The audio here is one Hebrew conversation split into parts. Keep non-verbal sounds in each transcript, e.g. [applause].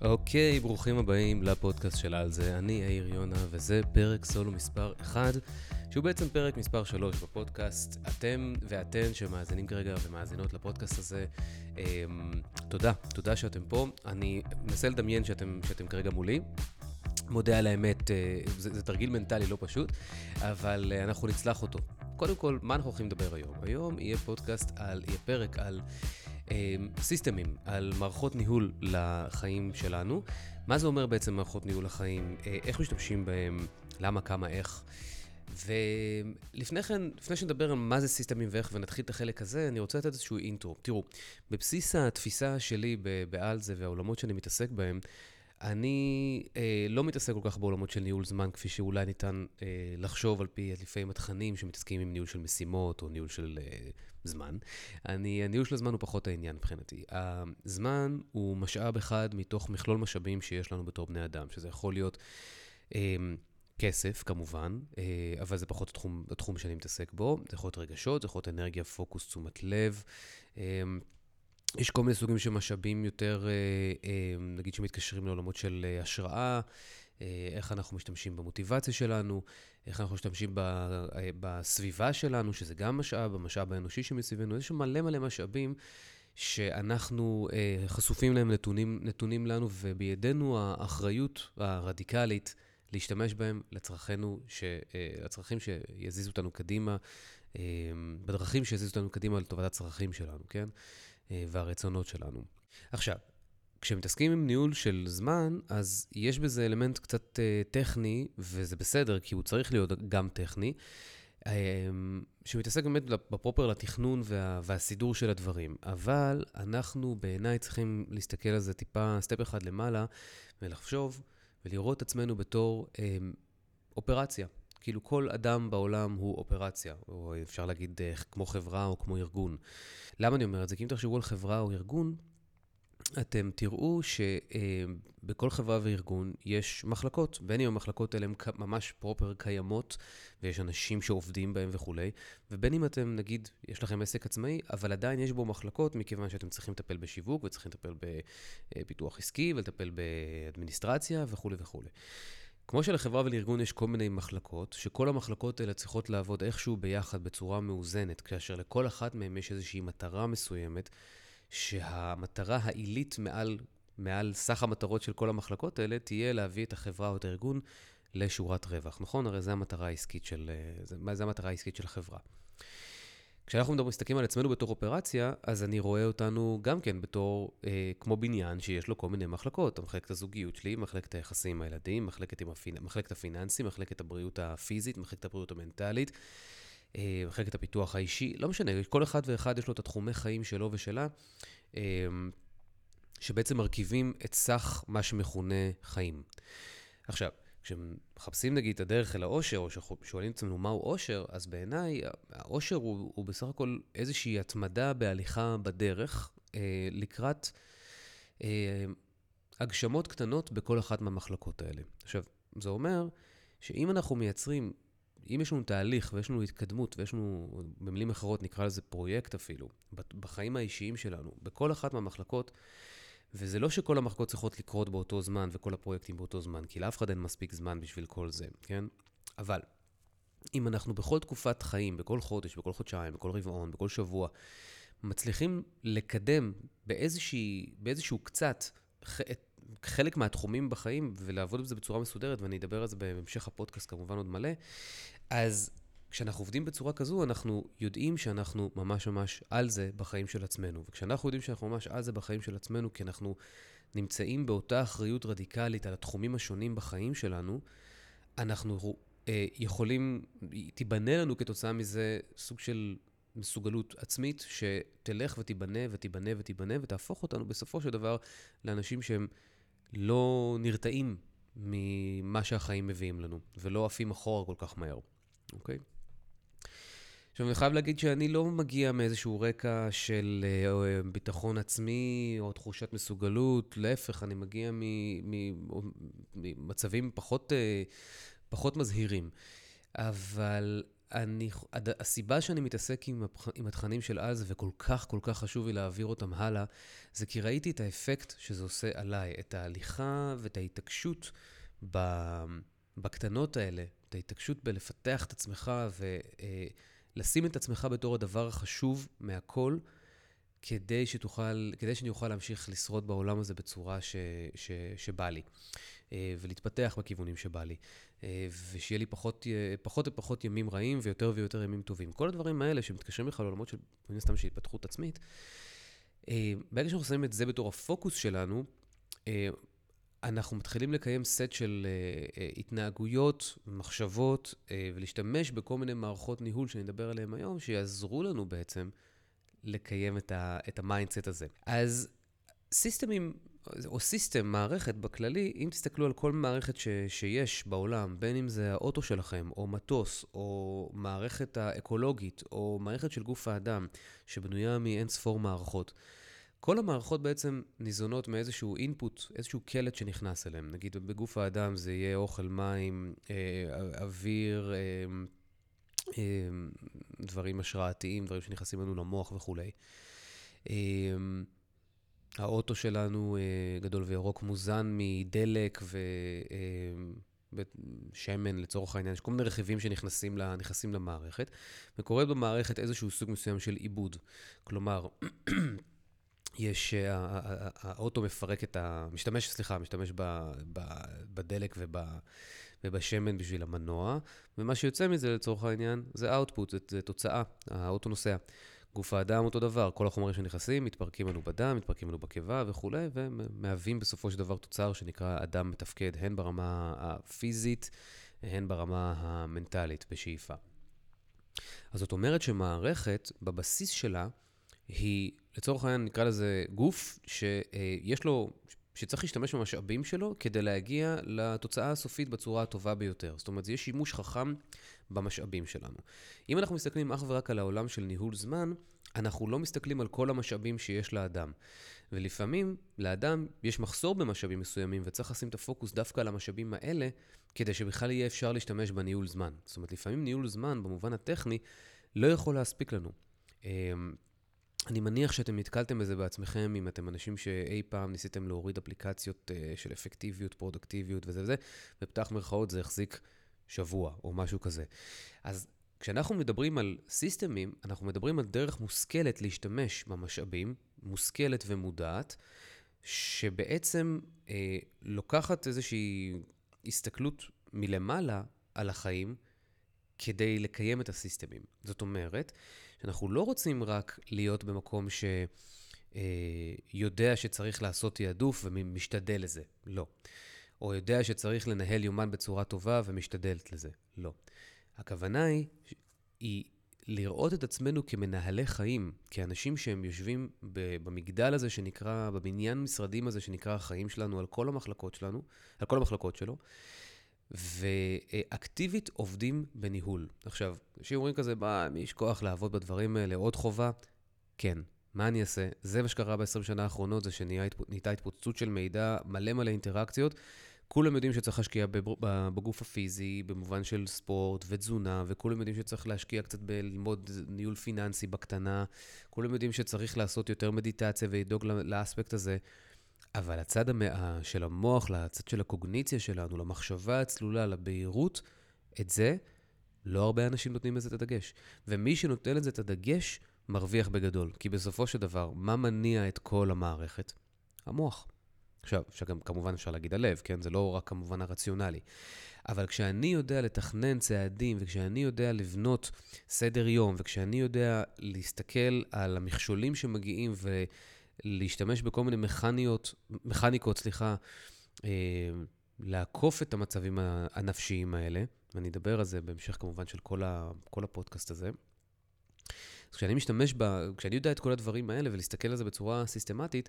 אוקיי, ברוכים הבאים לפודקאסט של על זה. אני יאיר יונה, וזה פרק סולו מספר 1, שהוא בעצם פרק מספר 3 בפודקאסט. אתם ואתן שמאזינים כרגע ומאזינות לפודקאסט הזה, אמ, תודה, תודה שאתם פה. אני מנסה לדמיין שאתם, שאתם כרגע מולי. מודה על האמת, אה, זה, זה תרגיל מנטלי לא פשוט, אבל אה, אנחנו נצלח אותו. קודם כל, מה אנחנו הולכים לדבר היום? היום יהיה פודקאסט על, יהיה פרק על סיסטמים, על מערכות ניהול לחיים שלנו. מה זה אומר בעצם מערכות ניהול לחיים? אה, איך משתמשים בהם? למה, כמה, איך? ולפני כן, לפני שנדבר על מה זה סיסטמים ואיך ונתחיל את החלק הזה, אני רוצה לתת איזשהו אינטרו. תראו, בבסיס התפיסה שלי בעל זה והעולמות שאני מתעסק בהם, אני אה, לא מתעסק כל כך בעולמות של ניהול זמן, כפי שאולי ניתן אה, לחשוב על פי לפעמים התכנים שמתעסקים עם ניהול של משימות או ניהול של אה, זמן. אני, הניהול של הזמן הוא פחות העניין מבחינתי. הזמן הוא משאב אחד מתוך מכלול משאבים שיש לנו בתור בני אדם, שזה יכול להיות... אה, כסף, כמובן, אה, אבל זה פחות התחום, התחום שאני מתעסק בו. זה יכול להיות רגשות, זה יכול להיות אנרגיה, פוקוס, תשומת לב. יש כל מיני סוגים של משאבים יותר, אה, אה, נגיד שמתקשרים לעולמות של אה, השראה, איך אנחנו משתמשים במוטיבציה שלנו, איך אנחנו משתמשים בסביבה שלנו, שזה גם משאב, המשאב האנושי שמסביבנו. יש מלא מלא משאבים שאנחנו חשופים להם, נתונים, נתונים לנו, ובידינו האחריות הרדיקלית להשתמש בהם לצרכינו, ש, לצרכים שיזיזו אותנו קדימה, בדרכים שיזיזו אותנו קדימה לטובת הצרכים שלנו, כן? אה, והרצונות שלנו. עכשיו, כשמתעסקים עם ניהול של זמן, אז יש בזה אלמנט קצת uh, טכני, וזה בסדר, כי הוא צריך להיות גם טכני, uh, שמתעסק באמת בפרופר לתכנון וה, והסידור של הדברים. אבל אנחנו בעיניי צריכים להסתכל על זה טיפה, סטפ אחד למעלה, ולחשוב ולראות את עצמנו בתור uh, אופרציה. כאילו כל אדם בעולם הוא אופרציה, או אפשר להגיד כמו חברה או כמו ארגון. למה אני אומר את זה? כי אם תחשבו על חברה או ארגון, אתם תראו שבכל חברה וארגון יש מחלקות, בין אם המחלקות האלה הן ממש פרופר קיימות, ויש אנשים שעובדים בהן וכולי, ובין אם אתם, נגיד, יש לכם עסק עצמאי, אבל עדיין יש בו מחלקות, מכיוון שאתם צריכים לטפל בשיווק, וצריכים לטפל בפיתוח עסקי, ולטפל באדמיניסטרציה וכולי וכולי. כמו שלחברה ולארגון יש כל מיני מחלקות, שכל המחלקות האלה צריכות לעבוד איכשהו ביחד בצורה מאוזנת, כאשר לכל אחת מהן יש איזושהי מטרה מסוימת, שהמטרה העילית מעל, מעל סך המטרות של כל המחלקות האלה תהיה להביא את החברה או את הארגון לשורת רווח, נכון? הרי זו המטרה העסקית של, אה, זו המטרה העסקית של החברה. כשאנחנו מסתכלים על עצמנו בתור אופרציה, אז אני רואה אותנו גם כן בתור אה, כמו בניין שיש לו כל מיני מחלקות. מחלקת הזוגיות שלי, מחלקת היחסים עם הילדים, מחלקת, עם הפינ... מחלקת הפיננסים, מחלקת הבריאות הפיזית, מחלקת הבריאות המנטלית, אה, מחלקת הפיתוח האישי, לא משנה, כל אחד ואחד יש לו את התחומי חיים שלו ושלה, אה, שבעצם מרכיבים את סך מה שמכונה חיים. עכשיו, כשמחפשים נגיד את הדרך אל האושר, או ששואלים את עצמנו מהו אושר, אז בעיניי האושר הוא, הוא בסך הכל איזושהי התמדה בהליכה בדרך אה, לקראת אה, הגשמות קטנות בכל אחת מהמחלקות האלה. עכשיו, זה אומר שאם אנחנו מייצרים, אם יש לנו תהליך ויש לנו התקדמות ויש לנו, במילים אחרות נקרא לזה פרויקט אפילו, בחיים האישיים שלנו, בכל אחת מהמחלקות, וזה לא שכל המחלקות צריכות לקרות באותו זמן וכל הפרויקטים באותו זמן, כי לאף אחד אין מספיק זמן בשביל כל זה, כן? אבל אם אנחנו בכל תקופת חיים, בכל חודש, בכל חודשיים, בכל רבעון, בכל שבוע, מצליחים לקדם באיזושהי, באיזשהו קצת חלק מהתחומים בחיים ולעבוד בזה בצורה מסודרת, ואני אדבר על זה בהמשך הפודקאסט כמובן עוד מלא, אז כשאנחנו עובדים בצורה כזו, אנחנו יודעים שאנחנו ממש ממש על זה בחיים של עצמנו. וכשאנחנו יודעים שאנחנו ממש על זה בחיים של עצמנו, כי אנחנו נמצאים באותה אחריות רדיקלית על התחומים השונים בחיים שלנו, אנחנו אה, יכולים, תיבנה לנו כתוצאה מזה סוג של מסוגלות עצמית, שתלך ותיבנה ותיבנה ותיבנה, ותהפוך אותנו בסופו של דבר לאנשים שהם לא נרתעים ממה שהחיים מביאים לנו, ולא עפים אחורה כל כך מהר, אוקיי? עכשיו, אני חייב להגיד שאני לא מגיע מאיזשהו רקע של אה, ביטחון עצמי או תחושת מסוגלות, להפך, אני מגיע ממצבים פחות, אה, פחות מזהירים. אבל אני, הסיבה שאני מתעסק עם, עם התכנים של אז, וכל כך כל כך חשוב לי להעביר אותם הלאה, זה כי ראיתי את האפקט שזה עושה עליי, את ההליכה ואת ההתעקשות בקטנות האלה, את ההתעקשות בלפתח את עצמך ולשים אה, את עצמך בתור הדבר החשוב מהכל, כדי, שתוכל, כדי שאני אוכל להמשיך לשרוד בעולם הזה בצורה ש, ש, שבא לי, אה, ולהתפתח בכיוונים שבא לי. אה, ושיהיה לי פחות, אה, פחות ופחות ימים רעים ויותר ויותר ימים טובים. כל הדברים האלה שמתקשרים בכלל לעולמות של, מן הסתם, של התפתחות עצמית, ברגע שאנחנו שמים את זה בתור הפוקוס שלנו, אנחנו מתחילים לקיים סט של התנהגויות, מחשבות, ולהשתמש בכל מיני מערכות ניהול שאני אדבר עליהן היום, שיעזרו לנו בעצם לקיים את ה mindset הזה. אז סיסטמים או system, מערכת בכללי, אם תסתכלו על כל מערכת ש, שיש בעולם, בין אם זה האוטו שלכם, או מטוס, או מערכת האקולוגית, או מערכת של גוף האדם, שבנויה מאין ספור מערכות, כל המערכות בעצם ניזונות מאיזשהו אינפוט, איזשהו קלט שנכנס אליהם. נגיד בגוף האדם זה יהיה אוכל, מים, אה, אוויר, אה, אה, דברים השראתיים, דברים שנכנסים לנו למוח וכולי. אה, האוטו שלנו אה, גדול וירוק מוזן מדלק ושמן אה, לצורך העניין, יש כל מיני רכיבים שנכנסים למערכת, וקורה במערכת איזשהו סוג מסוים של עיבוד. כלומר, יש, אה, האוטו מפרק את ה... משתמש, סליחה, משתמש ב, ב, בדלק וב, ובשמן בשביל המנוע, ומה שיוצא מזה לצורך העניין זה output, זה, זה תוצאה, האוטו נוסע. גוף האדם אותו דבר, כל החומרים שנכנסים מתפרקים לנו בדם, מתפרקים לנו בקיבה וכולי, ומהווים בסופו של דבר תוצר שנקרא אדם מתפקד, הן ברמה הפיזית, הן ברמה המנטלית בשאיפה. אז זאת אומרת שמערכת, בבסיס שלה, היא, לצורך העניין נקרא לזה גוף שיש לו, שצריך להשתמש במשאבים שלו כדי להגיע לתוצאה הסופית בצורה הטובה ביותר. זאת אומרת, זה יהיה שימוש חכם במשאבים שלנו. אם אנחנו מסתכלים אך ורק על העולם של ניהול זמן, אנחנו לא מסתכלים על כל המשאבים שיש לאדם. ולפעמים לאדם יש מחסור במשאבים מסוימים וצריך לשים את הפוקוס דווקא על המשאבים האלה, כדי שבכלל יהיה אפשר להשתמש בניהול זמן. זאת אומרת, לפעמים ניהול זמן במובן הטכני לא יכול להספיק לנו. אני מניח שאתם נתקלתם בזה בעצמכם, אם אתם אנשים שאי פעם ניסיתם להוריד אפליקציות uh, של אפקטיביות, פרודקטיביות וזה וזה, ופתח מירכאות זה החזיק שבוע או משהו כזה. אז כשאנחנו מדברים על סיסטמים, אנחנו מדברים על דרך מושכלת להשתמש במשאבים, מושכלת ומודעת, שבעצם אה, לוקחת איזושהי הסתכלות מלמעלה על החיים כדי לקיים את הסיסטמים. זאת אומרת, שאנחנו לא רוצים רק להיות במקום שיודע אה, שצריך לעשות תעדוף ומשתדל לזה. לא. או יודע שצריך לנהל יומן בצורה טובה ומשתדלת לזה. לא. הכוונה היא, היא לראות את עצמנו כמנהלי חיים, כאנשים שהם יושבים במגדל הזה שנקרא, בבניין משרדים הזה שנקרא החיים שלנו, על כל המחלקות שלנו, על כל המחלקות שלו, ואקטיבית עובדים בניהול. עכשיו, אנשים אומרים כזה, מה, מי יש כוח לעבוד בדברים האלה, עוד חובה? כן. מה אני אעשה? זה מה שקרה ב-20 שנה האחרונות, זה שנהייתה התפוצצות של מידע, מלא מלא אינטראקציות. כולם יודעים שצריך להשקיע בגוף הפיזי, במובן של ספורט ותזונה, וכולם יודעים שצריך להשקיע קצת בללמוד ניהול פיננסי בקטנה, כולם יודעים שצריך לעשות יותר מדיטציה ולדאוג לאספקט הזה. אבל הצד של המוח, לצד של הקוגניציה שלנו, למחשבה הצלולה, לבהירות, את זה, לא הרבה אנשים נותנים לזה את הדגש. ומי שנותן לזה את הדגש, מרוויח בגדול. כי בסופו של דבר, מה מניע את כל המערכת? המוח. עכשיו, שגם כמובן אפשר להגיד הלב, כן? זה לא רק כמובן הרציונלי. אבל כשאני יודע לתכנן צעדים, וכשאני יודע לבנות סדר יום, וכשאני יודע להסתכל על המכשולים שמגיעים ולהשתמש בכל מיני מכניות, מכניקות, סליחה, אה, לעקוף את המצבים הנפשיים האלה, ואני אדבר על זה בהמשך כמובן של כל, ה, כל הפודקאסט הזה. אז כשאני משתמש ב... כשאני יודע את כל הדברים האלה ולהסתכל על זה בצורה סיסטמטית,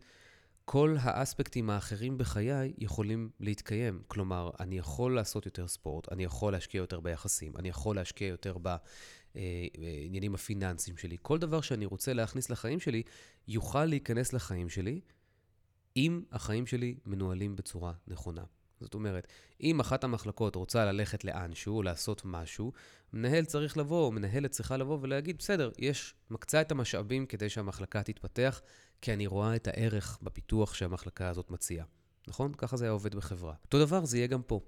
כל האספקטים האחרים בחיי יכולים להתקיים. כלומר, אני יכול לעשות יותר ספורט, אני יכול להשקיע יותר ביחסים, אני יכול להשקיע יותר בעניינים הפיננסיים שלי. כל דבר שאני רוצה להכניס לחיים שלי, יוכל להיכנס לחיים שלי, אם החיים שלי מנוהלים בצורה נכונה. זאת אומרת, אם אחת המחלקות רוצה ללכת לאנשהו, לעשות משהו, מנהל צריך לבוא, או מנהלת צריכה לבוא ולהגיד, בסדר, יש, מקצה את המשאבים כדי שהמחלקה תתפתח, כי אני רואה את הערך בפיתוח שהמחלקה הזאת מציעה. נכון? ככה זה היה עובד בחברה. אותו דבר זה יהיה גם פה.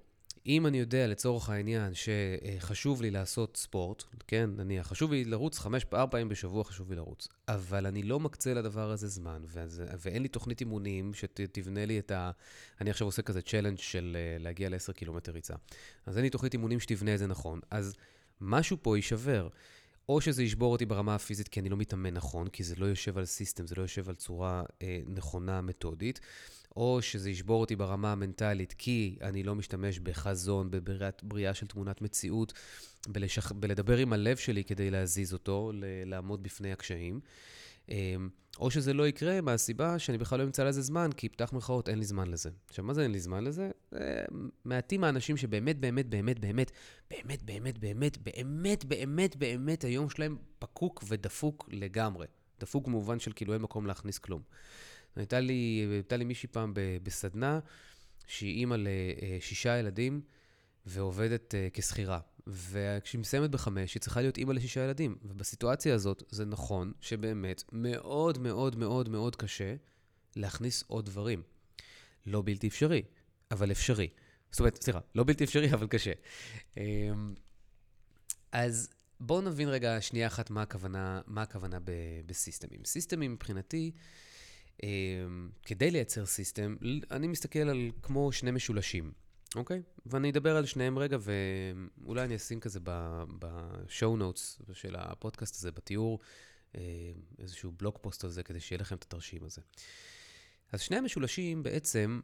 אם אני יודע לצורך העניין שחשוב לי לעשות ספורט, כן, נניח, חשוב לי לרוץ חמש, ארבע פעמים בשבוע חשוב לי לרוץ, אבל אני לא מקצה לדבר הזה זמן, ואז, ואין לי תוכנית אימונים שתבנה לי את ה... אני עכשיו עושה כזה צ'לנג' של אה, להגיע ל-10 קילומטר ריצה. אז אין לי תוכנית אימונים שתבנה את זה נכון. אז משהו פה יישבר. או שזה ישבור אותי ברמה הפיזית כי אני לא מתאמן נכון, כי זה לא יושב על סיסטם, זה לא יושב על צורה אה, נכונה, מתודית, או שזה ישבור אותי ברמה המנטלית, כי אני לא משתמש בחזון, בבריאה של תמונת מציאות, בלשח... בלדבר עם הלב שלי כדי להזיז אותו, ל... לעמוד בפני הקשיים. אמ, או שזה לא יקרה מהסיבה שאני בכלל לא אמצא לזה זמן, כי פתח מירכאות, אין לי זמן לזה. עכשיו, מה זה אין לי זמן לזה? מעטים האנשים שבאמת, באמת, באמת, באמת, באמת, באמת, באמת, באמת, באמת, באמת, היום שלהם פקוק ודפוק לגמרי. דפוק במובן של כאילו אין מקום להכניס כלום. הייתה לי, הייתה לי מישהי פעם בסדנה, שהיא אימא לשישה ילדים ועובדת אה, כשכירה. וכשהיא מסיימת בחמש, היא צריכה להיות אימא לשישה ילדים. ובסיטואציה הזאת, זה נכון שבאמת מאוד מאוד מאוד מאוד קשה להכניס עוד דברים. לא בלתי אפשרי, אבל אפשרי. זאת אומרת, סליחה, לא בלתי אפשרי, אבל קשה. אמ, אז בואו נבין רגע שנייה אחת מה הכוונה, מה הכוונה בסיסטמים. סיסטמים מבחינתי, כדי לייצר system, אני מסתכל על כמו שני משולשים, אוקיי? ואני אדבר על שניהם רגע, ואולי אני אשים כזה ב show notes של הפודקאסט הזה, בתיאור, אה, איזשהו blog post על זה, כדי שיהיה לכם את התרשים הזה. אז שני המשולשים בעצם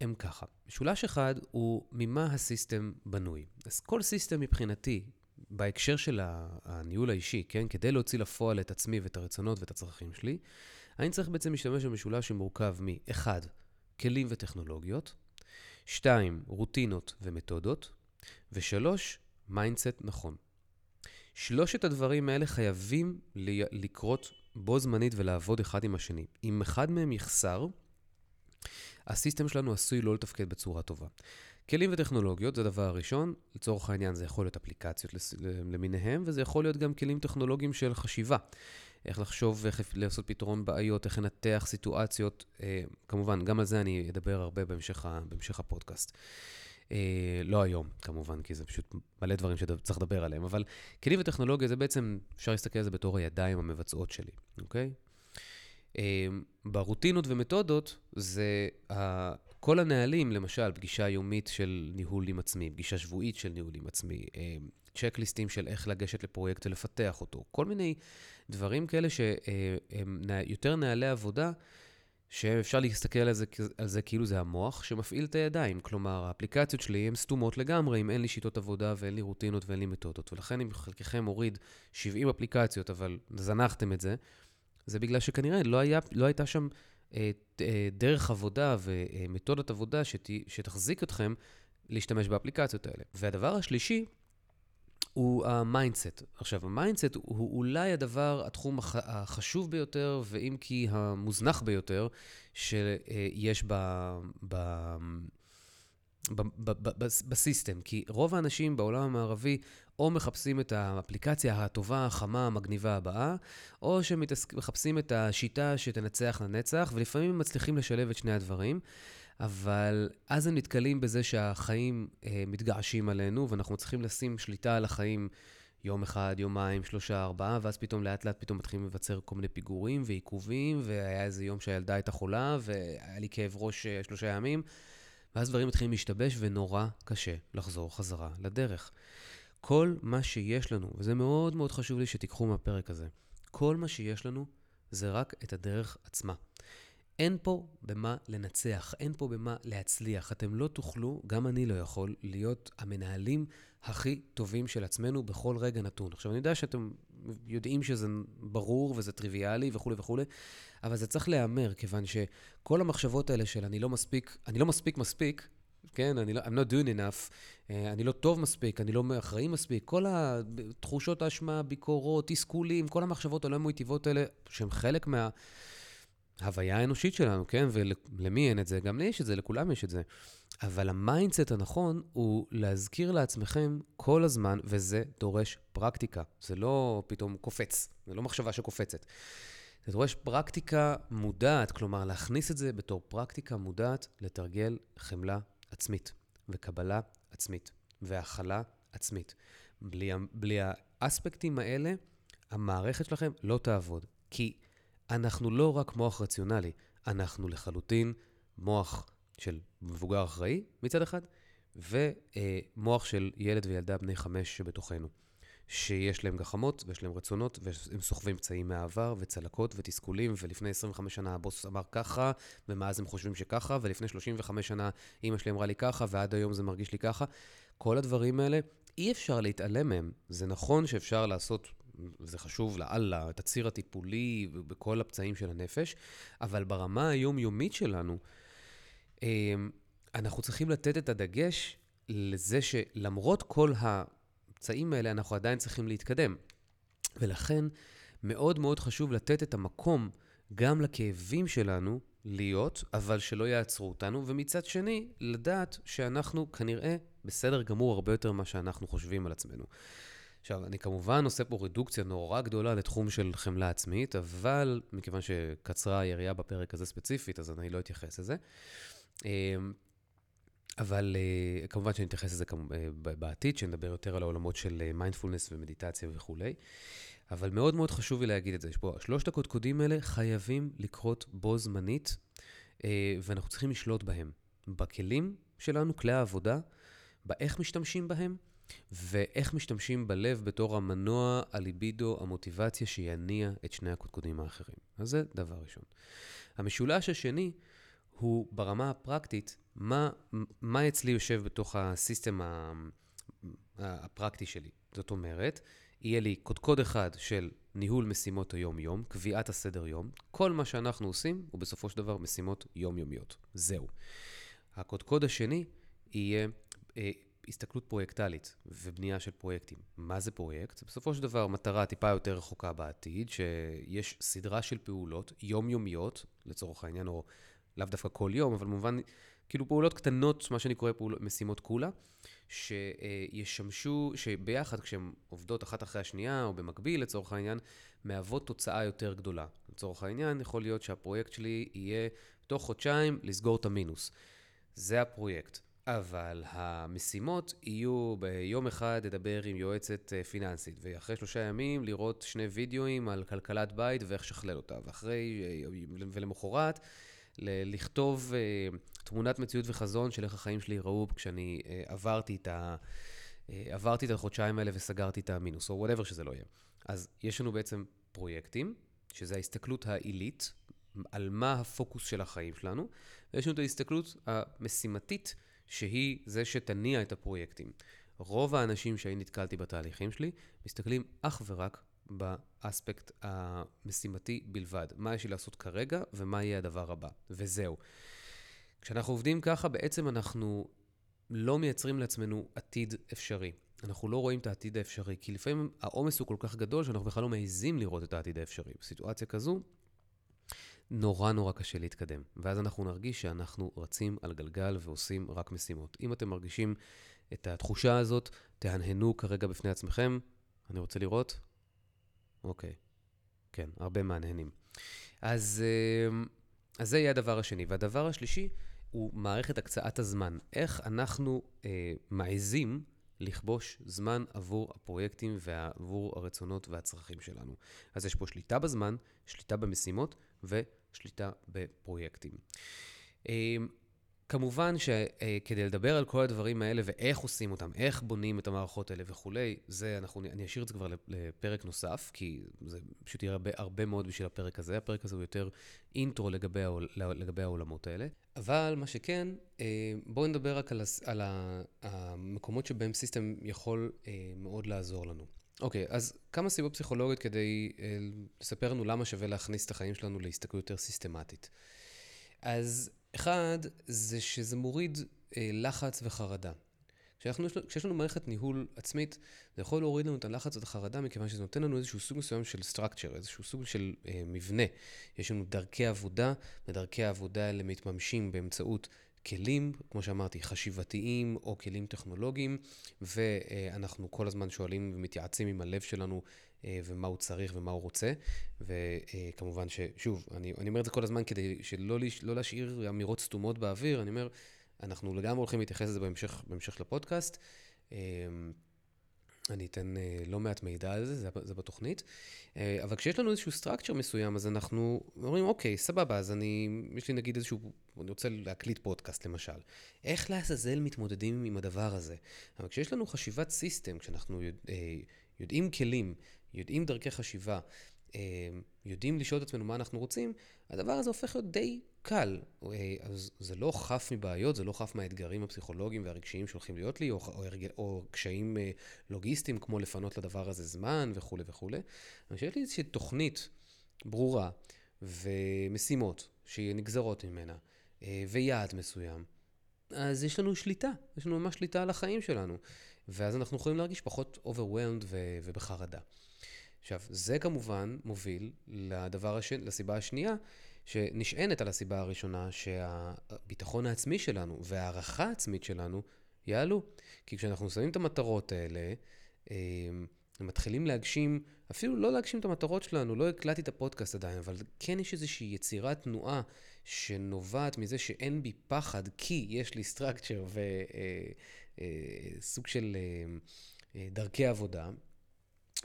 הם ככה. משולש אחד הוא ממה ה system בנוי. אז כל system מבחינתי, בהקשר של הניהול האישי, כן? כדי להוציא לפועל את עצמי ואת הרצונות ואת הצרכים שלי, אני צריך בעצם להשתמש במשולש שמורכב מ-1. כלים וטכנולוגיות, 2. רוטינות ומתודות, ו-3. mindset נכון. שלושת הדברים האלה חייבים לקרות בו זמנית ולעבוד אחד עם השני. אם אחד מהם יחסר, ה system שלנו עשוי לא לתפקד בצורה טובה. כלים וטכנולוגיות זה הדבר הראשון, לצורך העניין זה יכול להיות אפליקציות למיניהם, וזה יכול להיות גם כלים טכנולוגיים של חשיבה. איך לחשוב ואיך לעשות פתרון בעיות, איך לנתח סיטואציות. אה, כמובן, גם על זה אני אדבר הרבה בהמשך, בהמשך הפודקאסט. אה, לא היום, כמובן, כי זה פשוט מלא דברים שצריך לדבר עליהם, אבל כלים וטכנולוגיה זה בעצם, אפשר להסתכל על זה בתור הידיים המבצעות שלי, אוקיי? אה, ברוטינות ומתודות זה כל הנהלים, למשל, פגישה יומית של ניהול עם עצמי, פגישה שבועית של ניהול עם עצמי, צ'קליסטים של איך לגשת לפרויקט ולפתח אותו, כל מיני דברים כאלה שהם יותר נהלי עבודה, שאפשר להסתכל על זה, על זה כאילו זה המוח שמפעיל את הידיים. כלומר, האפליקציות שלי הן סתומות לגמרי אם אין לי שיטות עבודה ואין לי רוטינות ואין לי מתודות. ולכן אם חלקכם הוריד 70 אפליקציות, אבל זנחתם את זה, זה בגלל שכנראה לא, היה, לא הייתה שם אה, אה, דרך עבודה ומתודת עבודה שת, שתחזיק אתכם להשתמש באפליקציות האלה. והדבר השלישי, הוא ה mindset. עכשיו, ה mindset הוא אולי הדבר, התחום הח, החשוב ביותר, ואם כי המוזנח ביותר, שיש ב... ב ב system, כי רוב האנשים בעולם המערבי או מחפשים את האפליקציה הטובה, החמה, המגניבה הבאה, או שמחפשים את השיטה שתנצח לנצח, ולפעמים מצליחים לשלב את שני הדברים. אבל אז הם נתקלים בזה שהחיים אה, מתגעשים עלינו, ואנחנו צריכים לשים שליטה על החיים יום אחד, יומיים, שלושה, ארבעה, ואז פתאום לאט לאט פתאום מתחילים לבצר כל מיני פיגורים ועיכובים, והיה איזה יום שהילדה הייתה חולה, והיה לי כאב ראש אה, שלושה ימים, ואז דברים מתחילים להשתבש, ונורא קשה לחזור חזרה לדרך. כל מה שיש לנו, וזה מאוד מאוד חשוב לי שתיקחו מהפרק הזה, כל מה שיש לנו זה רק את הדרך עצמה. אין פה במה לנצח, אין פה במה להצליח. אתם לא תוכלו, גם אני לא יכול, להיות המנהלים הכי טובים של עצמנו בכל רגע נתון. עכשיו, אני יודע שאתם יודעים שזה ברור וזה טריוויאלי וכולי וכולי, אבל זה צריך להיאמר, כיוון שכל המחשבות האלה של אני לא מספיק, אני לא מספיק מספיק, כן, אני לא, I'm not doing enough, אה, אני לא טוב מספיק, אני לא אחראי מספיק, כל התחושות האשמה, ביקורות, תסכולים, כל המחשבות הלא מיטיבות האלה, שהן חלק מה... ההוויה האנושית שלנו, כן? ולמי אין את זה? גם לי יש את זה, לכולם יש את זה. אבל ה mindset הנכון הוא להזכיר לעצמכם כל הזמן, וזה דורש פרקטיקה. זה לא פתאום קופץ, זה לא מחשבה שקופצת. זה דורש פרקטיקה מודעת, כלומר, להכניס את זה בתור פרקטיקה מודעת, לתרגל חמלה עצמית, וקבלה עצמית, והכלה עצמית. בלי, בלי האספקטים האלה, המערכת שלכם לא תעבוד. כי אנחנו לא רק מוח רציונלי, אנחנו לחלוטין מוח של מבוגר אחראי מצד אחד, ומוח של ילד וילדה בני חמש שבתוכנו. שיש להם גחמות ויש להם רצונות, והם סוחבים פצעים מהעבר וצלקות ותסכולים, ולפני 25 שנה הבוס אמר ככה, ומאז הם חושבים שככה, ולפני 35 שנה אימא שלי אמרה לי ככה, ועד היום זה מרגיש לי ככה. כל הדברים האלה, אי אפשר להתעלם מהם. זה נכון שאפשר לעשות וזה חשוב לאללה, את הציר הטיפולי בכל הפצעים של הנפש, אבל ברמה היומיומית שלנו, אמ, אנחנו צריכים לתת את הדגש לזה שלמרות כל הפצעים האלה, אנחנו עדיין צריכים להתקדם. ולכן, מאוד מאוד חשוב לתת את המקום גם לכאבים שלנו להיות, אבל שלא יעצרו אותנו, ומצד שני, לדעת שאנחנו כנראה בסדר גמור הרבה יותר ממה שאנחנו חושבים על עצמנו. עכשיו, אני כמובן עושה פה רדוקציה נורא גדולה לתחום של חמלה עצמית, אבל מכיוון שקצרה היריעה בפרק הזה ספציפית, אז אני לא אתייחס לזה. אמ, אבל אה, כמובן שאני אתייחס לזה אה, בעתיד, שנדבר יותר על העולמות של מיינדפולנס אה, ומדיטציה וכולי. אבל מאוד מאוד חשוב לי להגיד את זה. יש פה, שלושת הקודקודים האלה חייבים לקרות בו זמנית, ואנחנו צריכים לשלוט בהם. בכלים שלנו, כלי העבודה, באיך משתמשים בהם, ואיך משתמשים בלב בתור המנוע, הליבידו, המוטיבציה שיניע את שני הקודקודים האחרים. אז זה דבר ראשון. המשולש השני הוא ברמה הפרקטית, מה, מה אצלי יושב בתוך הסיסטם הפרקטי שלי. זאת אומרת, יהיה לי קודקוד אחד של ניהול משימות היום-יום, קביעת הסדר-יום. כל מה שאנחנו עושים הוא בסופו של דבר משימות יומיומיות. זהו. הקודקוד השני יהיה אה, הסתכלות פרויקטלית ובנייה של פרויקטים. מה זה פרויקט? זה בסופו של דבר מטרה טיפה יותר רחוקה בעתיד, שיש סדרה של פעולות יומיומיות, לצורך העניין, או לאו דווקא כל יום, אבל במובן, כאילו פעולות קטנות, מה שאני קורא פעולות, משימות כולה, שישמשו, שביחד, כשהן עובדות אחת אחרי השנייה, או במקביל, לצורך העניין, מהוות תוצאה יותר גדולה. לצורך העניין, יכול להיות שהפרויקט שלי יהיה תוך חודשיים לסגור את המינוס. זה הפרויקט. אבל המשימות יהיו ביום אחד לדבר עם יועצת אה, פיננסית, ואחרי שלושה ימים לראות שני וידאוים על כלכלת בית ואיך לשכלל אותה, ואחרי, אה, ולמחרת, לכתוב אה, תמונת מציאות וחזון של איך החיים שלי ייראו כשאני עברתי את, ה, עברתי את החודשיים האלה וסגרתי את המינוס, או whatever שזה לא יהיה. אז יש לנו בעצם פרויקטים, שזה ההסתכלות העילית, על מה הפוקוס של החיים שלנו, ויש לנו את ההסתכלות המשימתית, שהיא זה שתניע את הפרויקטים. רוב האנשים שאני נתקלתי בתהליכים שלי, מסתכלים אך ורק באספקט המשימתי בלבד. מה יש לי לעשות כרגע ומה יהיה הדבר הבא, וזהו. כשאנחנו עובדים ככה, בעצם אנחנו לא מייצרים לעצמנו עתיד אפשרי. אנחנו לא רואים את העתיד האפשרי, כי לפעמים העומס הוא כל כך גדול שאנחנו בכלל לא מעזים לראות את העתיד האפשרי. בסיטואציה כזו, נורא נורא קשה להתקדם. ואז אנחנו נרגיש שאנחנו רצים על גלגל ועושים רק משימות. אם אתם מרגישים את התחושה הזאת, תהנהנו כרגע בפני עצמכם. אני רוצה לראות? אוקיי. כן, הרבה מהנהנים. אז, אה, אז זה יהיה הדבר השני. והדבר השלישי הוא מערכת הקצאת הזמן. איך אנחנו אה, מעזים לכבוש זמן עבור הפרויקטים ועבור הרצונות והצרכים שלנו. אז יש פה שליטה בזמן, שליטה במשימות ושליטה בפרויקטים. אמ, כמובן שכדי לדבר על כל הדברים האלה ואיך עושים אותם, איך בונים את המערכות האלה וכולי, זה אנחנו, אני אשאיר את זה כבר לפרק נוסף, כי זה פשוט יהיה הרבה, הרבה מאוד בשביל הפרק הזה. הפרק הזה הוא יותר אינטרו לגבי, העול, לגבי העולמות האלה. אבל מה שכן, אה, בואו נדבר רק על, על המקומות שבהם סיסטם יכול אה, מאוד לעזור לנו. אוקיי, okay, אז כמה סיבות פסיכולוגיות כדי אה, לספר לנו למה שווה להכניס את החיים שלנו להסתכלות יותר סיסטמטית. אז אחד, זה שזה מוריד אה, לחץ וחרדה. כשיש לנו מערכת ניהול עצמית, זה יכול להוריד לנו את הלחץ ואת החרדה, מכיוון שזה נותן לנו איזשהו סוג מסוים של structure, איזשהו סוג של אה, מבנה. יש לנו דרכי עבודה, ודרכי העבודה האלה מתממשים באמצעות כלים, כמו שאמרתי, חשיבתיים או כלים טכנולוגיים, ואנחנו כל הזמן שואלים ומתייעצים עם הלב שלנו אה, ומה הוא צריך ומה הוא רוצה. וכמובן ששוב, אני, אני אומר את זה כל הזמן כדי שלא לא להשאיר אמירות סתומות באוויר, אני אומר, אנחנו לגמרי הולכים להתייחס לזה בהמשך, בהמשך לפודקאסט. אני אתן אה, לא מעט מידע על זה, זה, זה בתוכנית. אה, אבל כשיש לנו איזשהו סטרקצ'ר מסוים, אז אנחנו אומרים, אוקיי, סבבה, אז אני, יש לי נגיד איזשהו, אני רוצה להקליט פודקאסט למשל. איך לעזאזל מתמודדים עם הדבר הזה? אבל כשיש לנו חשיבת סיסטם, כשאנחנו יודע, אה, יודעים כלים, יודעים דרכי חשיבה, יודעים לשאול את עצמנו מה אנחנו רוצים, הדבר הזה הופך להיות די קל. אה, אז זה לא חף מבעיות, זה לא חף מהאתגרים הפסיכולוגיים והרגשיים שהולכים להיות לי, או, או, או קשיים אה, לוגיסטיים, כמו לפנות לדבר הזה זמן וכולי וכולי. אבל כשיש לי איזושהי תוכנית ברורה ומשימות שנגזרות ממנה, אה, ויעד מסוים, אז יש לנו שליטה, יש לנו ממש שליטה על החיים שלנו. ואז אנחנו יכולים להרגיש פחות overwhelmed ובחרדה. עכשיו, זה כמובן מוביל לדבר הש... לסיבה השנייה, שנשענת על הסיבה הראשונה, שהביטחון העצמי שלנו וההערכה העצמית שלנו יעלו. כי כשאנחנו שמים את המטרות האלה, אה, מתחילים להגשים, אפילו לא להגשים את המטרות שלנו, לא הקלטתי את הפודקאסט עדיין, אבל כן יש איזושהי יצירת תנועה שנובעת מזה שאין בי פחד, כי יש לי סטרקצ'ר וסוג אה, אה, של דרכי עבודה.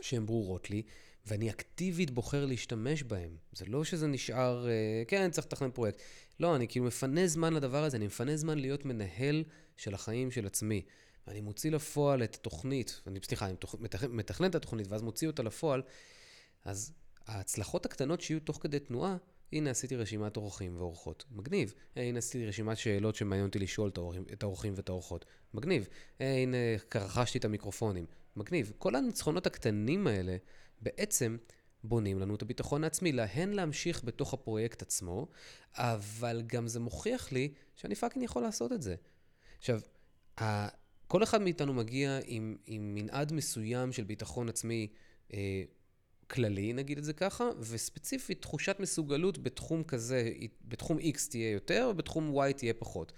שהן ברורות לי, ואני אקטיבית בוחר להשתמש בהן. זה לא שזה נשאר, אה, כן, צריך לתכנן פרויקט. לא, אני כאילו מפנה זמן לדבר הזה, אני מפנה זמן להיות מנהל של החיים של עצמי. ואני מוציא לפועל את התוכנית, אני, סליחה, אני מתכנן את התוכנית ואז מוציא אותה לפועל, אז ההצלחות הקטנות שיהיו תוך כדי תנועה, הנה עשיתי רשימת אורחים ואורחות, מגניב. הנה עשיתי רשימת שאלות שמעניין אותי לשאול את האורחים ואת האורחות, מגניב. הנה רכשתי את המיקרופונים, מגניב. כל הניצחונות הקטנים האלה בעצם בונים לנו את הביטחון העצמי, להן להמשיך בתוך הפרויקט עצמו, אבל גם זה מוכיח לי שאני fucking יכול לעשות את זה. עכשיו, כל אחד מאיתנו מגיע עם, עם מנעד מסוים של ביטחון עצמי אה, כללי, נגיד את זה ככה, וספציפית תחושת מסוגלות בתחום כזה, בתחום X תהיה יותר, ובתחום Y תהיה פחות.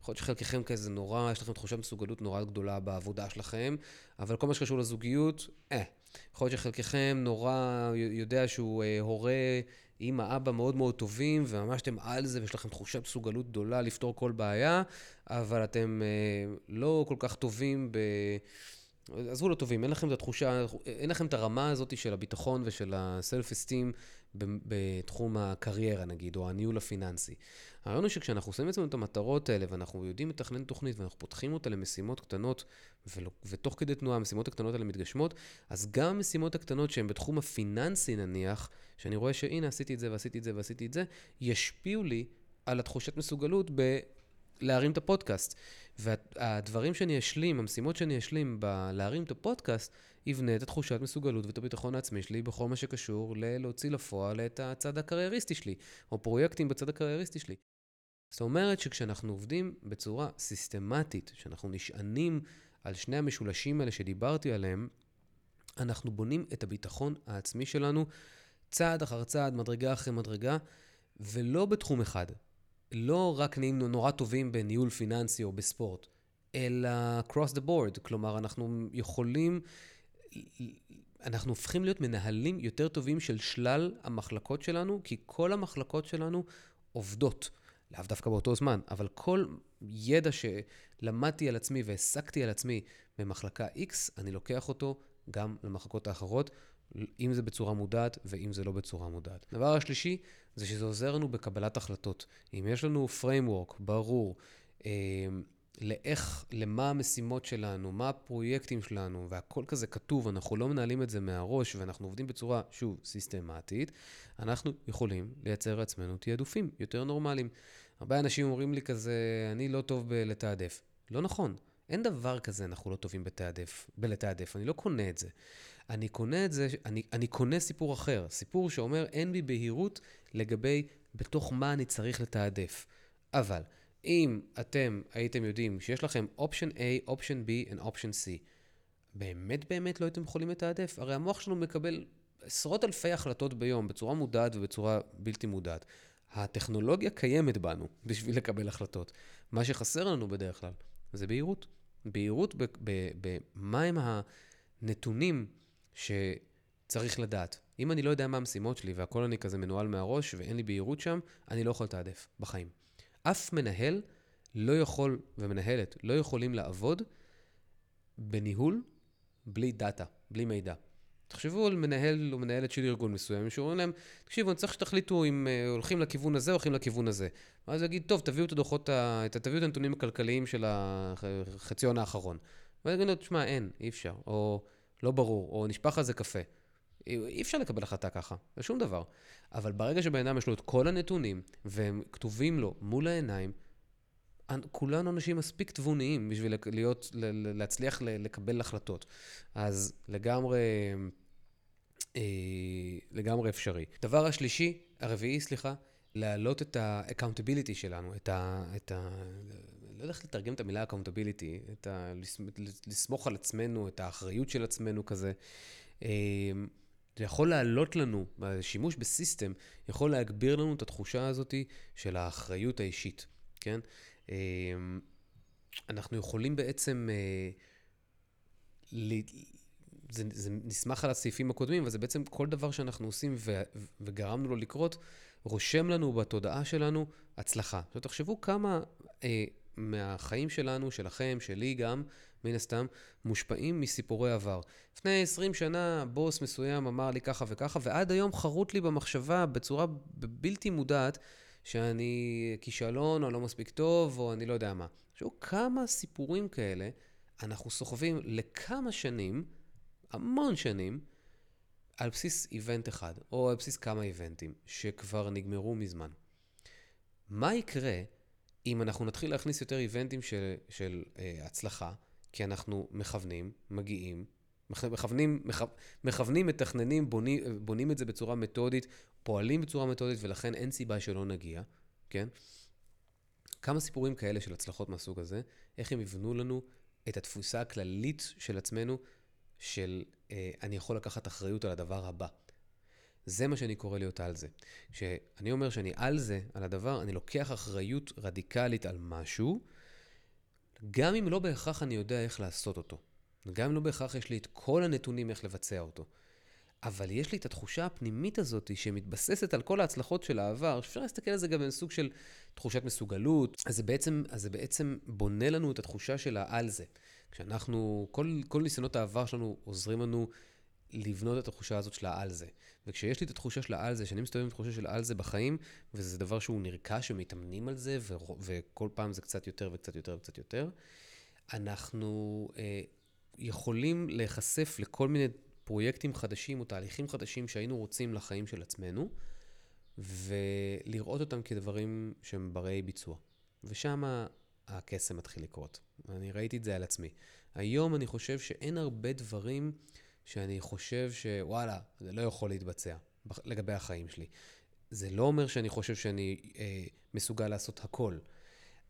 יכול להיות שחלקכם כזה נורא, יש לכם תחושת מסוגלות נורא גדולה בעבודה שלכם, אבל כל מה שקשור לזוגיות, אה. יכול להיות שחלקכם נורא יודע שהוא אה, הורה, אימא, אבא מאוד מאוד טובים, וממש אתם על זה, ויש לכם תחושת מסוגלות גדולה לפתור כל בעיה, אבל אתם אה, לא כל כך טובים ב... עזבו לא טובים, אין לכם את התחושה, אין לכם את הרמה הזאת של הביטחון ושל הסלף-אסטים בתחום הקריירה נגיד, או הניהול הפיננסי. הרעיון הוא שכשאנחנו שמים אצלנו את המטרות האלה, ואנחנו יודעים לתכנן תוכנית, ואנחנו פותחים אותה למשימות קטנות, ולא, ותוך כדי תנועה המשימות הקטנות האלה מתגשמות, אז גם המשימות הקטנות שהן בתחום הפיננסי נניח, שאני רואה שהנה עשיתי את זה ועשיתי את זה ועשיתי את זה, ישפיעו לי על התחושת מסוגלות ב... להרים את הפודקאסט. והדברים שאני אשלים, המשימות שאני אשלים בלהרים את הפודקאסט, יבנה את התחושת מסוגלות ואת הביטחון העצמי שלי בכל מה שקשור ללהוציא לפועל את הצד הקרייריסטי שלי, או פרויקטים בצד הקרייריסטי שלי. זאת אומרת שכשאנחנו עובדים בצורה סיסטמטית, שאנחנו נשענים על שני המשולשים האלה שדיברתי עליהם, אנחנו בונים את הביטחון העצמי שלנו צעד אחר צעד, מדרגה אחרי מדרגה, ולא בתחום אחד. לא רק נהיים נורא טובים בניהול פיננסי או בספורט, אלא cross the board. כלומר, אנחנו יכולים, אנחנו הופכים להיות מנהלים יותר טובים של שלל המחלקות שלנו, כי כל המחלקות שלנו עובדות. לאו דווקא באותו זמן, אבל כל ידע שלמדתי על עצמי והעסקתי על עצמי במחלקה X, אני לוקח אותו גם למחלקות האחרות, אם זה בצורה מודעת ואם זה לא בצורה מודעת. הדבר השלישי זה שזה עוזר לנו בקבלת החלטות. אם יש לנו framework ברור, אה, לאיך, למה המשימות שלנו, מה הפרויקטים שלנו, והכל כזה כתוב, אנחנו לא מנהלים את זה מהראש, ואנחנו עובדים בצורה, שוב, סיסטמטית, אנחנו יכולים לייצר לעצמנו תעדופים יותר נורמליים. הרבה אנשים אומרים לי כזה, אני לא טוב בלתעדף. לא נכון. אין דבר כזה, אנחנו לא טובים בתעדף, בלתעדף. אני לא קונה את זה. אני קונה את זה, אני, אני קונה סיפור אחר. סיפור שאומר, אין בי בהירות לגבי בתוך מה אני צריך לתעדף. אבל אם אתם הייתם יודעים שיש לכם option A, option B ו option C, באמת באמת לא הייתם יכולים לתעדף? הרי המוח שלנו מקבל עשרות אלפי החלטות ביום, בצורה מודעת ובצורה בלתי מודעת. הטכנולוגיה קיימת בנו בשביל לקבל החלטות. מה שחסר לנו בדרך כלל זה בהירות. בהירות במהם הנתונים שצריך לדעת. אם אני לא יודע מה המשימות שלי והכל אני כזה מנוהל מהראש ואין לי בהירות שם, אני לא יכול לתעדף בחיים. אף מנהל לא יכול, ומנהלת, לא יכולים לעבוד בניהול בלי דאטה, בלי מידע. תחשבו על מנהל או מנהלת של ארגון מסוים, שאומרים להם, תקשיבו, אני צריך שתחליטו אם uh, הולכים לכיוון הזה או הולכים לכיוון הזה. ואז יגיד, טוב, תביאו את הדוחות, את, תביאו את הנתונים הכלכליים של החציון האחרון. ואז יגידו, תשמע, אין, אי אפשר, או לא ברור, או נשפך על זה קפה. אי אפשר לקבל החלטה ככה, זה שום דבר. אבל ברגע שבן אדם יש לו את כל הנתונים, והם כתובים לו מול העיניים, כולנו אנשים מספיק תבוניים בשביל להיות, להצליח לקבל החלטות. אז לגמרי, אה, לגמרי אפשרי. דבר השלישי, הרביעי, סליחה, להעלות את ה-accountability שלנו, את ה... את ה לא יודע איך לתרגם את המילה accountability, את ה... לסמוך על עצמנו, את האחריות של עצמנו כזה. אה, זה יכול לעלות לנו, השימוש בסיסטם יכול להגביר לנו את התחושה הזאת של האחריות האישית, כן? אמ, אנחנו יכולים בעצם, אה, זה, זה נסמך על הסעיפים הקודמים, אבל זה בעצם כל דבר שאנחנו עושים ו, וגרמנו לו לקרות, רושם לנו בתודעה שלנו הצלחה. עכשיו תחשבו כמה אה, מהחיים שלנו, שלכם, שלי גם, מן הסתם, מושפעים מסיפורי עבר. לפני 20 שנה בוס מסוים אמר לי ככה וככה, ועד היום חרוט לי במחשבה בצורה בלתי מודעת, שאני כישלון, או לא מספיק טוב, או אני לא יודע מה. עכשיו, כמה סיפורים כאלה אנחנו סוחבים לכמה שנים, המון שנים, על בסיס איבנט אחד, או על בסיס כמה איבנטים, שכבר נגמרו מזמן. מה יקרה אם אנחנו נתחיל להכניס יותר איבנטים של, של אה, הצלחה, כי אנחנו מכוונים, מגיעים, מכוונים, מכוונים, מתכננים, בונים, בונים את זה בצורה מתודית, פועלים בצורה מתודית, ולכן אין סיבה שלא נגיע, כן? כמה סיפורים כאלה של הצלחות מהסוג הזה, איך הם יבנו לנו את התפוסה הכללית של עצמנו, של אה, אני יכול לקחת אחריות על הדבר הבא. זה מה שאני קורא להיות על זה. כשאני אומר שאני על זה, על הדבר, אני לוקח אחריות רדיקלית על משהו, גם אם לא בהכרח אני יודע איך לעשות אותו. גם אם לא בהכרח יש לי את כל הנתונים איך לבצע אותו. אבל יש לי את התחושה הפנימית הזאת שמתבססת על כל ההצלחות של העבר, שאפשר להסתכל על זה גם בסוג של תחושת מסוגלות, אז זה בעצם, אז זה בעצם בונה לנו את התחושה של העל זה. כשאנחנו, כל, כל ניסיונות העבר שלנו עוזרים לנו לבנות את התחושה הזאת של העל זה. וכשיש לי את התחושה של העל זה, שאני מסתובב עם תחושה של העל זה בחיים, וזה דבר שהוא נרכש ומתאמנים על זה, וכל פעם זה קצת יותר וקצת יותר וקצת יותר, אנחנו אה, יכולים להיחשף לכל מיני פרויקטים חדשים או תהליכים חדשים שהיינו רוצים לחיים של עצמנו, ולראות אותם כדברים שהם ברי ביצוע. ושם הקסם מתחיל לקרות. אני ראיתי את זה על עצמי. היום אני חושב שאין הרבה דברים שאני חושב שוואלה, זה לא יכול להתבצע לגבי החיים שלי. זה לא אומר שאני חושב שאני אה, מסוגל לעשות הכל,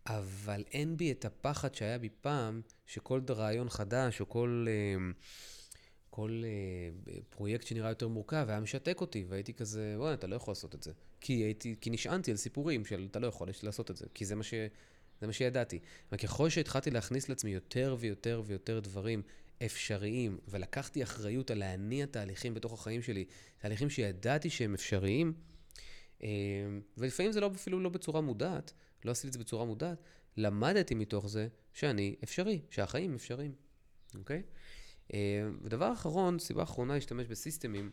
אבל אין בי את הפחד שהיה בי פעם, שכל רעיון חדש או כל... אה, כל אה, פרויקט שנראה יותר מורכב היה משתק אותי, והייתי כזה, וואי, אתה לא יכול לעשות את זה. כי, הייתי, כי נשענתי על סיפורים של אתה לא יכול לעשות את זה, כי זה מה, ש, זה מה שידעתי. וככל שהתחלתי להכניס לעצמי יותר ויותר ויותר דברים אפשריים, ולקחתי אחריות על להניע תהליכים בתוך החיים שלי, תהליכים שידעתי שהם אפשריים, אה, ולפעמים זה לא, אפילו לא בצורה מודעת, לא עשיתי את זה בצורה מודעת, למדתי מתוך זה שאני אפשרי, שהחיים אפשריים, אוקיי? אה, ודבר אחרון, סיבה אחרונה להשתמש בסיסטמים,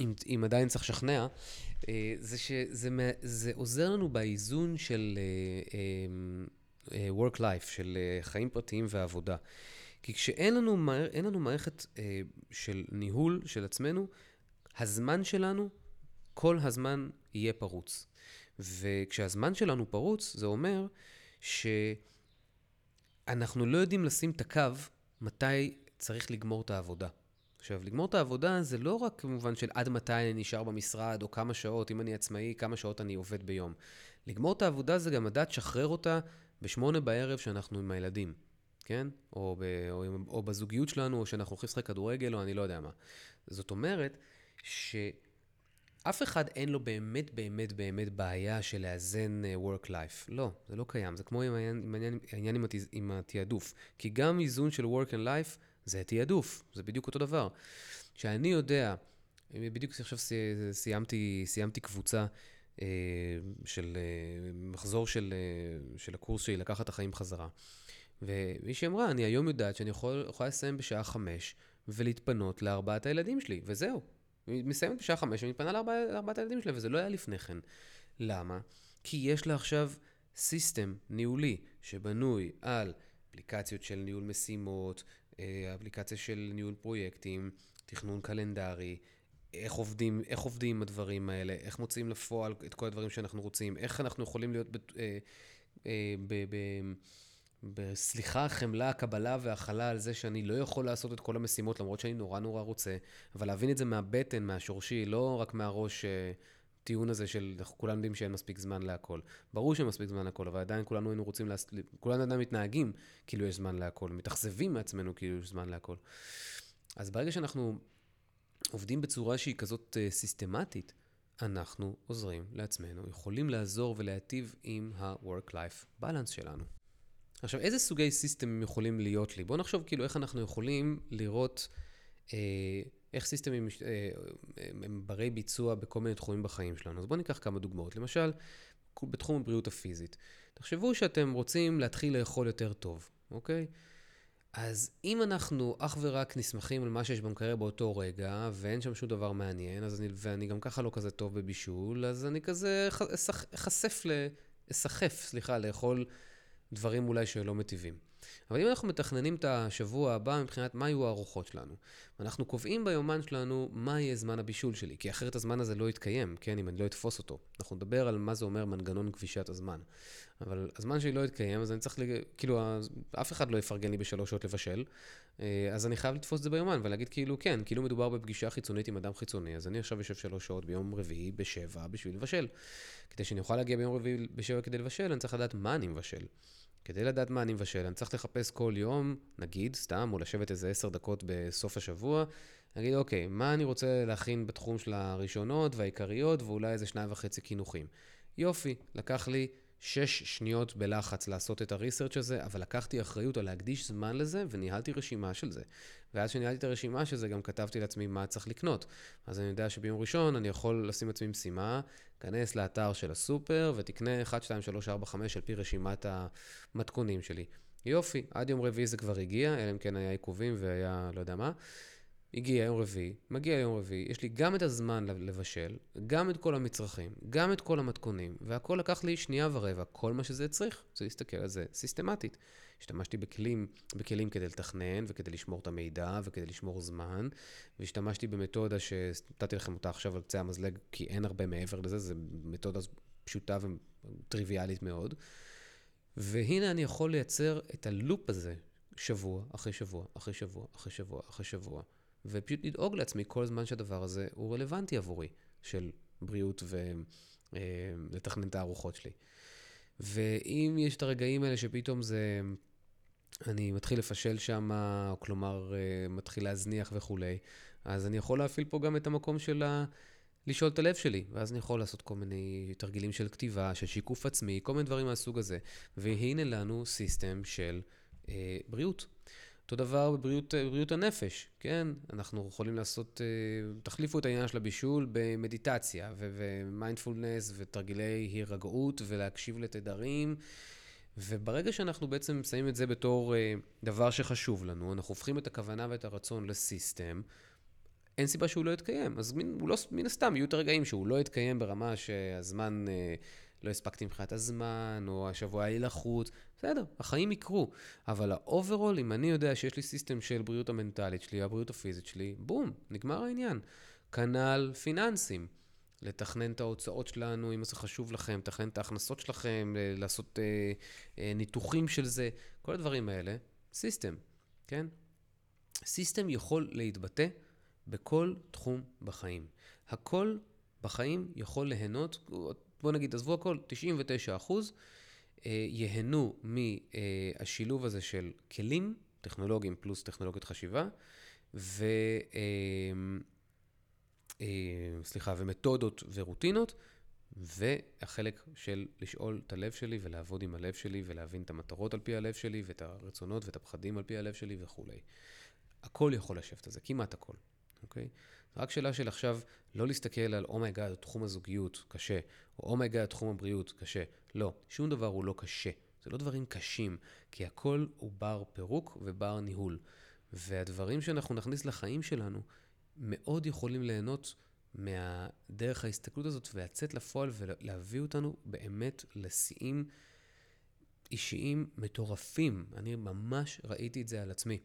אם, אם עדיין צריך לשכנע, אה, זה שזה זה עוזר לנו באיזון של work-life, של חיים פרטיים ועבודה. כי כשאין לנו, לנו מערכת אה, של ניהול של עצמנו, הזמן שלנו כל הזמן יהיה פרוץ. וכשהזמן שלנו פרוץ, זה אומר שאנחנו לא יודעים לשים את הקו מתי צריך לגמור את העבודה. עכשיו, לגמור את העבודה זה לא רק כמובן של עד מתי אני נשאר במשרד, או כמה שעות, אם אני עצמאי, כמה שעות אני עובד ביום. לגמור את העבודה זה גם לדעת לשחרר אותה בשמונה בערב שאנחנו עם הילדים, כן? או, ב, או, או בזוגיות שלנו, או שאנחנו הולכים לשחק כדורגל, או אני לא יודע מה. זאת אומרת, שאף אחד אין לו באמת באמת באמת בעיה של לאזן אה, work-life. לא, זה לא קיים. זה כמו עם העניין, עם עם, עם התעדוף. כי גם איזון של work and life זה תעדוף, זה בדיוק אותו דבר. שאני יודע, בדיוק עכשיו סיימתי, סיימתי קבוצה אה, של אה, מחזור של, אה, של הקורס שלי, לקחת את החיים חזרה. ומישהי אמרה, אני היום יודעת שאני יכול, יכולה לסיים בשעה חמש ולהתפנות לארבעת הילדים שלי, וזהו. היא מסיימת בשעה חמש ומתפנה לארבע, לארבעת הילדים שלה, וזה לא היה לפני כן. למה? כי יש לה עכשיו סיסטם ניהולי שבנוי על אפליקציות של ניהול משימות, אפליקציה של ניהול פרויקטים, תכנון קלנדרי, איך עובדים, איך עובדים הדברים האלה, איך מוציאים לפועל את כל הדברים שאנחנו רוצים, איך אנחנו יכולים להיות ב, אה, אה, ב, ב, בסליחה, חמלה, קבלה והכלה על זה שאני לא יכול לעשות את כל המשימות, למרות שאני נורא נורא רוצה, אבל להבין את זה מהבטן, מהשורשי, לא רק מהראש, אה, טיעון הזה של אנחנו כולנו יודעים שאין מספיק זמן להכל. ברור שאין מספיק זמן להכל, אבל עדיין כולנו היינו רוצים, לה... כולנו עדיין מתנהגים כאילו יש זמן להכל, מתאכזבים מעצמנו כאילו יש זמן להכל. אז ברגע שאנחנו עובדים בצורה שהיא כזאת uh, סיסטמטית, אנחנו עוזרים לעצמנו, יכולים לעזור ולהטיב עם ה-work-life balance שלנו. עכשיו, איזה סוגי סיסטמים יכולים להיות לי? בואו נחשוב כאילו איך אנחנו יכולים לראות אה, איך סיסטמים אה, הם ברי ביצוע בכל מיני תחומים בחיים שלנו. אז בואו ניקח כמה דוגמאות. למשל, בתחום הבריאות הפיזית. תחשבו שאתם רוצים להתחיל לאכול יותר טוב, אוקיי? אז אם אנחנו אך ורק נסמכים על מה שיש במקרר באותו רגע, ואין שם שום דבר מעניין, אז אני, ואני גם ככה לא כזה טוב בבישול, אז אני כזה אחשף, אסחף, סליחה, לאכול דברים אולי שלא מטיבים. אבל אם אנחנו מתכננים את השבוע הבא מבחינת מה יהיו הארוחות שלנו, ואנחנו קובעים ביומן שלנו מה יהיה זמן הבישול שלי, כי אחרת הזמן הזה לא יתקיים, כן, אם אני לא אתפוס אותו. אנחנו נדבר על מה זה אומר מנגנון כבישת הזמן. אבל הזמן שלי לא יתקיים, אז אני צריך, לג... כאילו, אף אחד לא יפרגן לי בשלוש שעות לבשל, אה, אז אני חייב לתפוס את זה ביומן ולהגיד כאילו, כן, כאילו מדובר בפגישה חיצונית עם אדם חיצוני, אז אני עכשיו יושב שלוש שעות ביום רביעי בשבע בשביל לבשל. כדי שאני אוכל להגיע ביום רביעי בשבע כדי לבשל, אני צריך לדעת מה אני מבשל. כדי לדעת מה אני מבשל, אני צריך לחפש כל יום, נגיד, סתם, או לשבת איזה עשר דקות בסוף השבוע, נגיד, אוקיי, מה אני רוצה להכין בתחום של הראשונות והעיקריות, ואולי איזה שניים וחצי קינוחים. יופי, לקח לי שש שניות בלחץ לעשות את הריסרצ' הזה, אבל לקחתי אחריות על להקדיש זמן לזה, וניהלתי רשימה של זה. ואז שניהלתי את הרשימה של זה, גם כתבתי לעצמי מה צריך לקנות. אז אני יודע שביום ראשון אני יכול לשים לעצמי משימה, כנס לאתר של הסופר ותקנה 1, 2, 3, 4, 5 על פי רשימת המתכונים שלי. יופי, עד יום רביעי זה כבר הגיע, אלא אם כן היה עיכובים והיה לא יודע מה. הגיע יום רביעי, מגיע יום רביעי, יש לי גם את הזמן לבשל, גם את כל המצרכים, גם את כל המתכונים, והכל לקח לי שנייה ורבע. כל מה שזה צריך, זה להסתכל על זה סיסטמטית. השתמשתי בכלים, בכלים כדי לתכנן וכדי לשמור את המידע וכדי לשמור זמן, והשתמשתי במתודה שנתתי לכם אותה עכשיו על קצה המזלג, כי אין הרבה מעבר לזה, זו מתודה פשוטה וטריוויאלית מאוד. והנה אני יכול לייצר את הלופ הזה שבוע אחרי שבוע אחרי שבוע אחרי שבוע אחרי שבוע. ופשוט לדאוג לעצמי כל זמן שהדבר הזה הוא רלוונטי עבורי, של בריאות ולתכנן אה, את הארוחות שלי. ואם יש את הרגעים האלה שפתאום זה, אני מתחיל לפשל שם, כלומר, אה, מתחיל להזניח וכולי, אז אני יכול להפעיל פה גם את המקום של ה... לשאול את הלב שלי, ואז אני יכול לעשות כל מיני תרגילים של כתיבה, של שיקוף עצמי, כל מיני דברים מהסוג הזה. והנה לנו system של אה, בריאות. אותו דבר בבריאות, בבריאות הנפש, כן? אנחנו יכולים לעשות, אה, תחליפו את העניין של הבישול במדיטציה ומיינדפולנס ותרגילי הירגעות ולהקשיב לתדרים. וברגע שאנחנו בעצם שמים את זה בתור אה, דבר שחשוב לנו, אנחנו הופכים את הכוונה ואת הרצון ל system, אין סיבה שהוא לא יתקיים. אז מן, לא, מן הסתם יהיו את הרגעים שהוא לא יתקיים ברמה שהזמן... אה, לא הספקתי מבחינת הזמן, או השבוע היה לי לחוץ, בסדר, החיים יקרו. אבל ה overall, אם אני יודע שיש לי system של בריאות המנטלית שלי, הבריאות הפיזית שלי, בום, נגמר העניין. כנ"ל פיננסים. לתכנן את ההוצאות שלנו, אם זה חשוב לכם, לתכנן את ההכנסות שלכם, לעשות אה, אה, ניתוחים של זה, כל הדברים האלה, system, כן? system יכול להתבטא בכל תחום בחיים. הכל בחיים יכול ליהנות, בוא נגיד, עזבו הכל, 99 אחוז, אה, ייהנו מהשילוב הזה של כלים טכנולוגיים פלוס טכנולוגיות חשיבה, ו... אה, אה, סליחה, ומתודות ורוטינות, והחלק של לשאול את הלב שלי ולעבוד עם הלב שלי ולהבין את המטרות על פי הלב שלי ואת הרצונות ואת הפחדים על פי הלב שלי וכולי. הכל יכול לשבת על זה, כמעט הכל, אוקיי? רק שאלה של עכשיו לא להסתכל על oh my god, תחום הזוגיות קשה, או oh my god, תחום הבריאות קשה. לא, שום דבר הוא לא קשה. זה לא דברים קשים, כי הכל הוא בר פירוק ובר ניהול. והדברים שאנחנו נכניס לחיים שלנו מאוד יכולים ליהנות מהדרך ההסתכלות הזאת ולצאת לפועל ולהביא אותנו באמת לשיאים אישיים מטורפים. אני ממש ראיתי את זה על עצמי.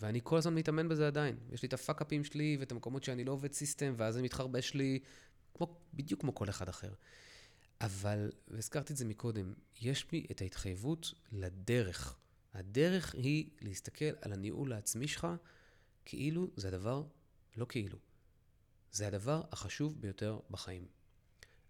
ואני כל הזמן מתאמן בזה עדיין. יש לי את הפאק-אפים שלי ואת המקומות שאני לא עובד סיסטם, ואז זה מתחרבש לי, כמו, בדיוק כמו כל אחד אחר. אבל, והזכרתי את זה מקודם, יש לי את ההתחייבות לדרך. הדרך היא להסתכל על הניהול העצמי שלך כאילו זה הדבר, לא כאילו, זה הדבר החשוב ביותר בחיים.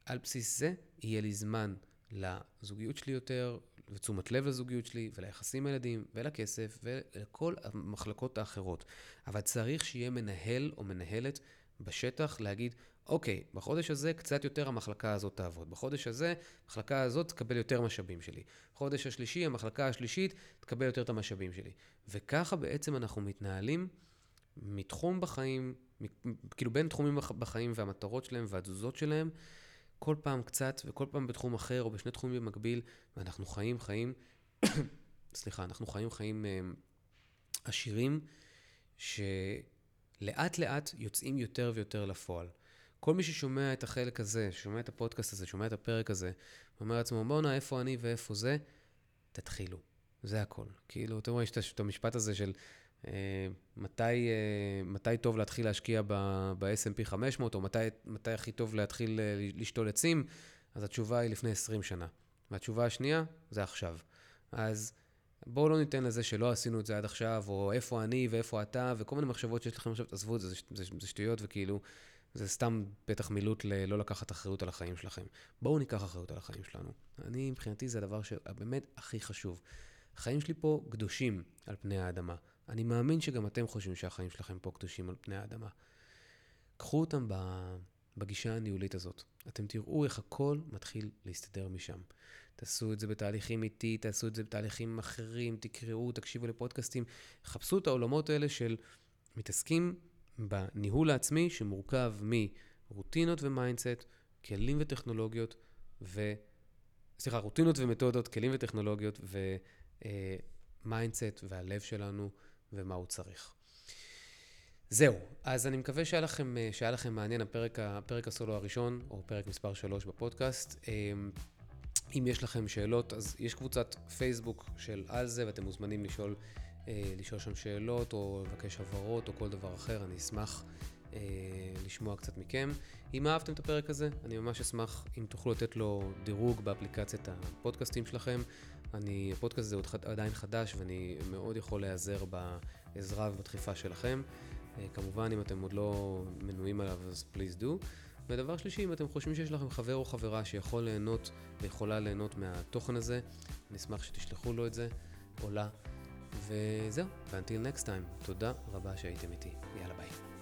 על בסיס זה יהיה לי זמן לזוגיות שלי יותר, ותשומת לב לזוגיות שלי, וליחסים עם הילדים, ולכסף, ולכל המחלקות האחרות. אבל צריך שיהיה מנהל או מנהלת בשטח להגיד, אוקיי, בחודש הזה קצת יותר המחלקה הזאת תעבוד. בחודש הזה, המחלקה הזאת תקבל יותר משאבים שלי. בחודש השלישי, המחלקה השלישית תקבל יותר את המשאבים שלי. וככה בעצם אנחנו מתנהלים מתחום בחיים, כאילו בין תחומים בחיים והמטרות שלהם והתזוזות שלהם, כל פעם קצת, וכל פעם בתחום אחר או בשני תחומים במקביל, ואנחנו חיים חיים, [coughs] סליחה, אנחנו חיים חיים אה, עשירים, שלאט לאט יוצאים יותר ויותר לפועל. כל מי ששומע את החלק הזה, שומע את הפודקאסט הזה, שומע את הפרק הזה, אומר לעצמו, בואנה, איפה אני ואיפה זה, תתחילו. זה הכל. כאילו, אתם רואים, את המשפט הזה של אה, מתי, אה, מתי טוב להתחיל להשקיע ב-S&P 500, או מתי, מתי הכי טוב להתחיל אה, לשתול עצים, אז התשובה היא לפני 20 שנה. והתשובה השנייה, זה עכשיו. אז בואו לא ניתן לזה שלא עשינו את זה עד עכשיו, או איפה אני ואיפה אתה, וכל מיני מחשבות שיש לכם עכשיו, עזבו את זה, זה, זה, זה שטויות, וכאילו, זה סתם בטח מילוט ללא לקחת אחריות על החיים שלכם. בואו ניקח אחריות על החיים שלנו. אני, מבחינתי, זה הדבר שבאמת הכי חשוב. החיים שלי פה קדושים על פני האדמה. אני מאמין שגם אתם חושבים שהחיים שלכם פה קדושים על פני האדמה. קחו אותם בגישה הניהולית הזאת. אתם תראו איך הכל מתחיל להסתדר משם. תעשו את זה בתהליכים איתי, תעשו את זה בתהליכים אחרים, תקראו, תקשיבו לפודקאסטים. חפשו את העולמות האלה של מתעסקים בניהול העצמי שמורכב מרוטינות ו mindset, כלים וטכנולוגיות ו... סליחה, רוטינות ומתודות, כלים וטכנולוגיות ו mindset אה, והלב שלנו ומה הוא צריך. זהו, אז אני מקווה שהיה לכם, אה, שהיה לכם מעניין הפרק, הפרק הסולו הראשון, או פרק מספר 3 בפודקאסט. אה, אם יש לכם שאלות, אז יש קבוצת פייסבוק של על זה, ואתם מוזמנים לשאול, אה, לשאול שם שאלות, או לבקש הבהרות, או כל דבר אחר, אני אשמח לשמוע קצת מכם. אם אהבתם את הפרק הזה, אני ממש אשמח אם תוכלו לתת לו דירוג באפליקציית הפודקאסטים שלכם. אני, הפודקאסט הזה עוד עדיין חדש ואני מאוד יכול להיעזר בעזרה ובדחיפה שלכם. אה, כמובן, אם אתם עוד לא מנויים עליו, אז פליז דו. ודבר שלישי, אם אתם חושבים שיש לכם חבר או חברה שיכול ליהנות ויכולה ליהנות מהתוכן הזה, אני אשמח שתשלחו לו את זה, או לה. וזהו, ו-until next time, תודה רבה שהייתם איתי. יאללה ביי.